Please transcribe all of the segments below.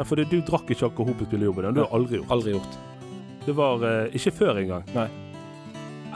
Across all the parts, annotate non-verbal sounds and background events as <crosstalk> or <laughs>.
Ja, for det, du drakk ikke alkohol på spillejobben. Det har du aldri gjort. Aldri gjort. Det var eh, ikke før engang. Nei.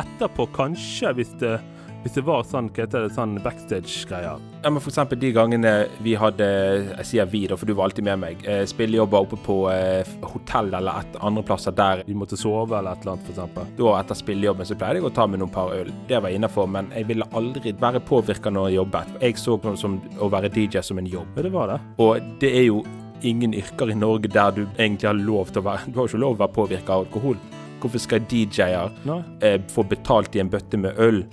Etterpå kanskje, hvis det, hvis det var sånn, hva heter det, sånn backstage-greier. Ja, men for eksempel de gangene vi hadde Jeg sier vi, da, for du var alltid med meg. Eh, spillejobber oppe på eh, hotell eller et andre plasser der. Vi måtte sove eller et eller annet, for eksempel. Da etter spillejobben så pleide jeg å ta med noen par øl. Det var innafor, men jeg ville aldri være påvirka når jeg jobbet. Jeg så det som å være DJ som en jobb. Ja, det var det. Og det er jo ingen yrker i Norge der du egentlig har lov til å være Du har ikke lov til å være påvirka av alkohol. Hvorfor skal DJ-er eh, få betalt i en bøtte med øl?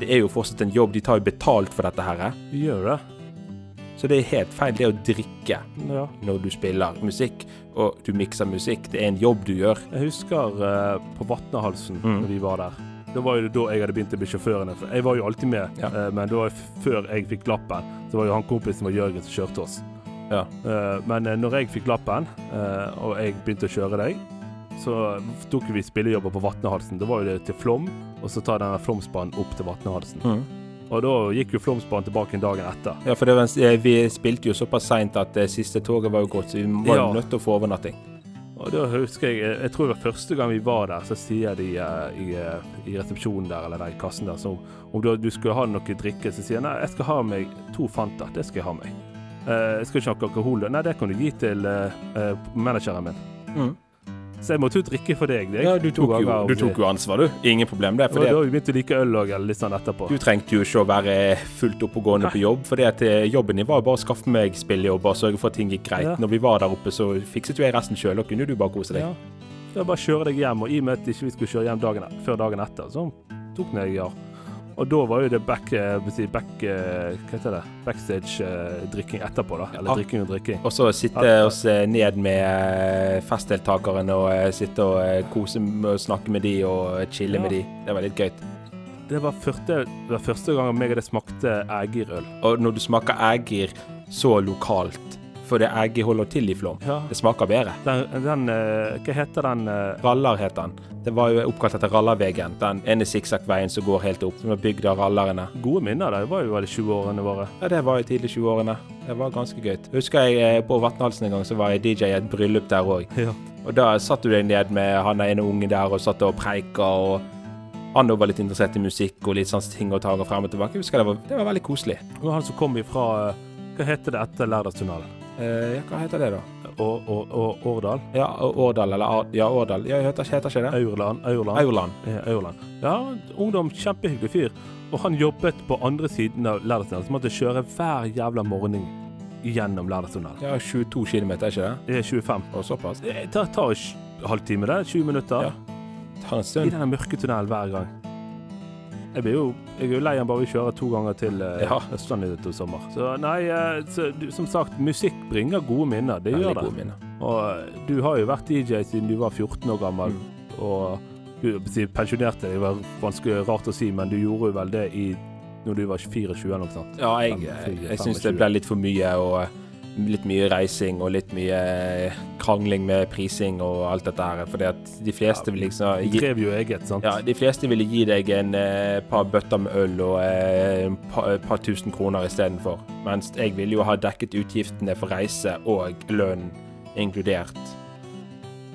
Det er jo fortsatt en jobb. De tar jo betalt for dette her. eh. Gjør det. Så det er helt feil det å drikke Ja. når du spiller musikk, og du mikser musikk. Det er en jobb du gjør. Jeg husker eh, på Vatnahalsen, Mm. når vi var der. Det var jo da jeg hadde begynt å bli sjåføren. Jeg var jo alltid med, Ja. eh, men var før jeg fikk lappen. Så var jo han kompisen vår Jørgen som kjørte oss. Ja. Eh, men eh, når jeg fikk lappen, eh, og jeg begynte å kjøre deg, så tok vi spillejobber på Vatnehalsen. Da var jo det til Flom, og så ta denne Flomsbanen opp til Vatnahalsen. Og da gikk jo Flåmsbanen tilbake en dagen etter. Ja, for det var, vi spilte jo såpass seint at det siste toget var jo gått, så vi var Ja. nødt til å få overnatting. Og da husker jeg Jeg tror det var første gang vi var der, så sier de uh, i, i resepsjonen der, eller der i kassen der, så om du, du skulle ha noe drikke, så sier jeg nei, jeg skal ha meg to Fanta. Det skal jeg ha meg. Eh, jeg skal ikke ha alkohol. Nei, det kan du gi til eh, eh, manageren min. Så jeg måtte jo drikke for deg. Ja, du To tok, jo, du tok jo ansvar, du. Ingen problem det. Og For da det, har vi begynt å like øl òg, litt sånn etterpå. du trengte jo ikke å være fullt oppegående på jobb, for jobben din var bare å skaffe meg spillejobber, og sørge for at ting gikk greit. Ja. Når vi var der oppe, så fikset jo jeg resten sjøl, og kunne du bare kose deg. Ja. Jeg bare kjøre deg hjem, og i og med at vi ikke skulle kjøre hjem dagen, e- før dagen etter, så tok jeg ja. Og da var jo det back, eh, back eh, Hva heter det? Backstage-drikking etterpå, da. Eller Ja. drikking og drikking. Og så sitte oss eh, ned med eh, festdeltakerne og eh, sitte og eh, kose og snakke med de og eh, chille Ja. med de. Det var litt gøy. Det var første, det var første gang jeg hadde smakte Ægir-øl. Og når du smaker Ægir så lokalt, for det Ægir holder til i Flåm, Ja. det smaker bedre. Den, den eh, Hva heter den eh, Rallar het den. Det var jo oppkalt etter Rallarvegen. Den ene sikksakk-veien som går helt opp, som er bygd av rallarene. Gode minner. Det var jo alle 20-årene våre. Ja, det var jo tidlig 20-årene. Det var ganske gøy. Husker jeg eh, på Vatnhalsen en gang, så var jeg DJ i et bryllup der òg. Ja. Og da satt du deg ned med han ene ungen der og satt og preika, og han var litt interessert i musikk og litt sånn ting og tang og frem og tilbake. Jeg husker det var, det var veldig koselig. Og han som kom ifra Hva heter det etter Lærdalstunnelen? Eh, ja, hva heter det, da? Å- Å- Å- Årdal? Ja, Årdal, eller Ar- Ja, Årdal. Ja, heter, heter ikke det? Aurland? Aurland? Aurland. Eh, Aurland. Ja, ungdom, kjempehyggelig fyr. Og han jobbet på andre siden av Lærdalstunnelen, så måtte kjøre hver jævla morgen gjennom Lærdalstunnelen. Ja, 22 km, er ikke det? Det er 25. Og såpass. Det tar, tar halvtime, det. 20 minutter. Ja. Tar en I stund. denne mørke tunnelen hver gang. Jeg blir jo jeg er jo lei av bare å kjøre to ganger til eh, Ja. Østlandet til sommer. Så nei, eh, så, du, som sagt, musikk bringer gode minner. Det Veldig gjør det. gode minner. Og eh, du har jo vært DJ siden du var 14 år gammel, Mm. og du pensjonerte deg. Det var vanskelig rart å si, men du gjorde jo vel det i når du var 24 eller noe sånt. Ja, jeg, jeg, jeg syns det ble litt for mye, og eh, litt mye reising og litt mye eh, krangling med prising og alt dette her. Fordi at de fleste vil liksom gi, drev jo eget, sant? ja, de fleste ville gi deg en eh, par bøtter med øl og eh, et par, par tusen kroner istedenfor. Mens jeg ville jo ha dekket utgiftene for reise og lønn inkludert.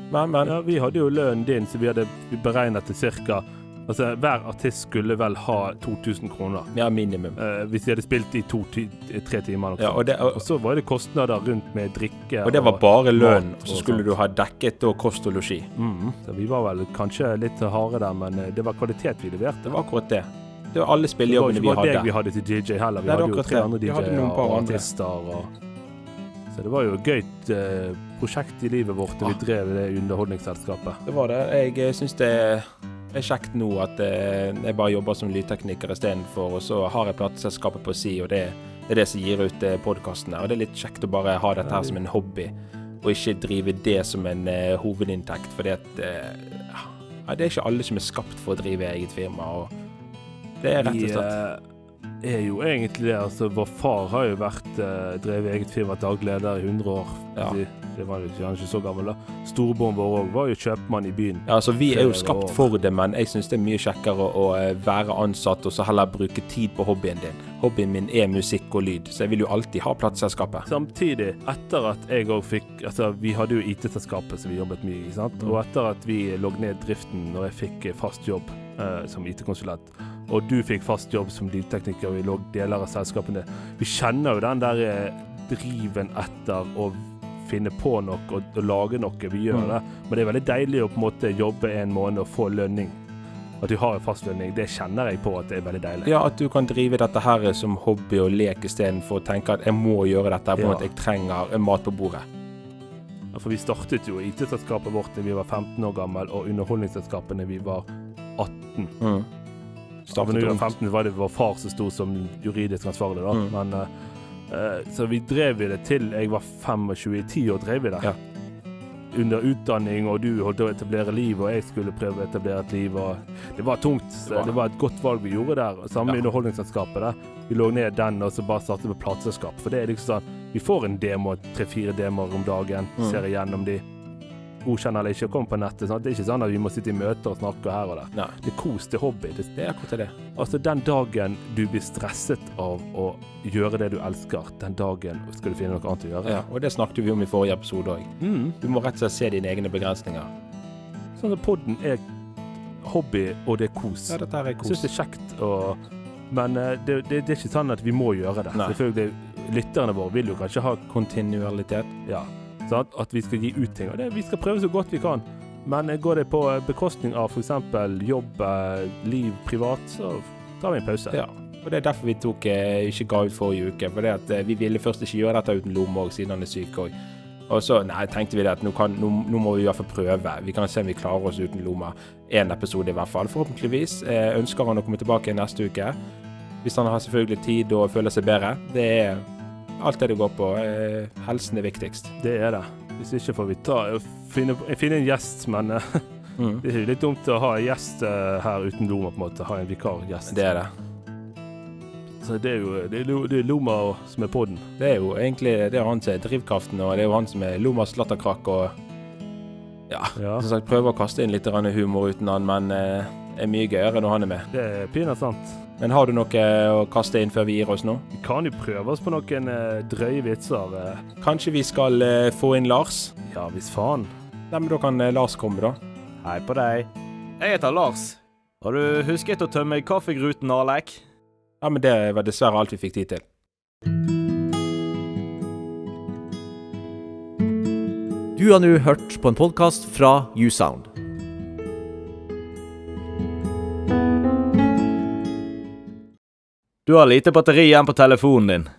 Men, men. Ja, vi hadde jo lønnen din, så vi hadde beregnet til cirka Altså, hver artist skulle vel ha 2000 kroner. Ja, minimum. Eh, hvis de hadde spilt i to, ti, tre timer. Ja, og, det, og, Og så var det kostnader rundt med drikke. og det var bare lønn, og så skulle du ha dekket da kost og losji. mm, Så vi var vel kanskje litt harde der, men eh, det var kvalitet vi leverte. Det var akkurat det. Det var alle spillejobbene vi hadde. Det var ikke bare deg vi hadde til DJ heller. Vi Nei, er hadde jo tre det. andre Vi DJ-er og artister. Og... Så det var jo et gøyt eh, prosjekt i livet vårt da vi Ah. drev det underholdningsselskapet. Det var det. Jeg eh, syns det er kjekt nå at eh, jeg bare jobber som lydtekniker istedenfor, og så har jeg plateselskapet på si, og det, det er det som gir ut eh, podkastene. Og det er litt kjekt å bare ha dette her som en hobby, og ikke drive det som en eh, hovedinntekt, fordi at Det er ikke alle som er skapt for å drive eget firma, og det er rett og slett er jo egentlig det. Altså, vår far har jo vært eh, drevet eget firma, daglig leder i 100 år. Ja. Det, var jo ikke, ikke så gammel, da. Storebroren vår òg var jo kjøpmann i byen. Ja, altså Vi er jo skapt for det, men jeg syns det er mye kjekkere å, å eh, være ansatt og så heller bruke tid på hobbyen din. Hobbyen min er musikk og lyd, så jeg vil jo alltid ha plateselskapet. Samtidig, etter at jeg òg fikk Altså, vi hadde jo IT-selskapet som vi jobbet mye i, sant. Mm. Og etter at vi lå ned driften når jeg fikk eh, fast jobb eh, som IT-konsulent, og du fikk fast jobb som lydtekniker, lå deler av selskapene Vi kjenner jo den der eh, driven etter å finne på noe og, og lage noe. Vi gjør Mm. det. Men det er veldig deilig å på en måte jobbe en måned og få lønning. At du har en fast lønning. Det kjenner jeg på at det er veldig deilig. Ja, at du kan drive dette her som hobby og lek istedenfor å tenke at jeg må gjøre dette på Ja. at jeg trenger mat på bordet. Ja, For vi startet jo IT-selskapet vårt da vi var 15 år gammel, og underholdningsselskapet da vi var 18. Mm. Ja, under var 15 var det vår far som sto som juridisk ansvarlig, da. Mm. Men, eh, så vi drev det til jeg var 25. I ti år drev vi det. Ja. Under utdanning, og du holdt å etablere liv, og jeg skulle prøve å etablere et liv. og Det var tungt. Det var- Det var et godt valg vi gjorde der. Samme Ja. underholdningsselskapet. der. Vi lå ned den og så bare startet vi plateselskap. For det er liksom sånn Vi får en demo, tre-fire demoer om dagen, Mm. ser igjennom de. Godkjenner eller ikke, komme kommer på nettet. Sånn Det er ikke sånn at vi må sitte i møter og snakke her og der. Nei, Det er kos, det er hobby. Det, det er akkurat det. Altså, den dagen du blir stresset av å gjøre det du elsker, den dagen skal du finne noe annet å gjøre. Ja, og det snakket vi om i forrige episode òg. Mm. Du må rett og slett se dine egne begrensninger. Sånn at podden er hobby, og det er kos. Ja, dette her er kos. syns det er kjekt å Men eh, det, det, det er ikke sånn at vi må gjøre det. Nei. Selvfølgelig, lytterne våre vil jo kanskje ha Kontinualitet. ja, sant? at vi skal gi ut ting. Og det, vi skal prøve så godt vi kan. Men eh, går det på eh, bekostning av f.eks. jobb, eh, liv, privat, så tar vi en pause. Ja. Og Det er derfor vi tok, ikke ga ut forrige uke. For det at Vi ville først ikke gjøre dette uten Lomme òg, siden han er syk òg. Og så nei, tenkte vi at nå, kan, nå, nå må vi i hvert fall prøve. Vi kan se om vi klarer oss uten Loma. Én episode i hvert fall, forhåpentligvis. Eh, ønsker han å komme tilbake neste uke. Hvis han har selvfølgelig tid og føler seg bedre. Det er alt det det går på. Eh, helsen er viktigst. Det er det. Hvis ikke får vi ta finne, finne en gjest, men eh, Mm. <laughs> det er litt dumt å ha en gjest eh, her uten Loma, på en måte. Ha en vikargjest. Det er det. Så det er jo det er, det er Loma som er podden. Det er jo egentlig det er han som er drivkraften, og det er jo han som er Lomas latterkrakk. Og ja, Ja. som sagt, prøver å kaste inn litt humor uten han, men eh, er mye gøyere når han er med. Det er pinadø sant. Men har du noe å kaste inn før vi gir oss nå? Vi kan jo prøve oss på noen eh, drøye vitser. eh. Kanskje vi skal eh, få inn Lars? ja, hvis faen. Nei, men Da kan eh, Lars komme, da. Hei på deg. Jeg heter Lars. Har du husket å tømme kaffegruten, Alek? Ja, men Det var dessverre alt vi fikk tid til. Du har nå hørt på en podkast fra Usound. Du har lite batteri igjen på telefonen din.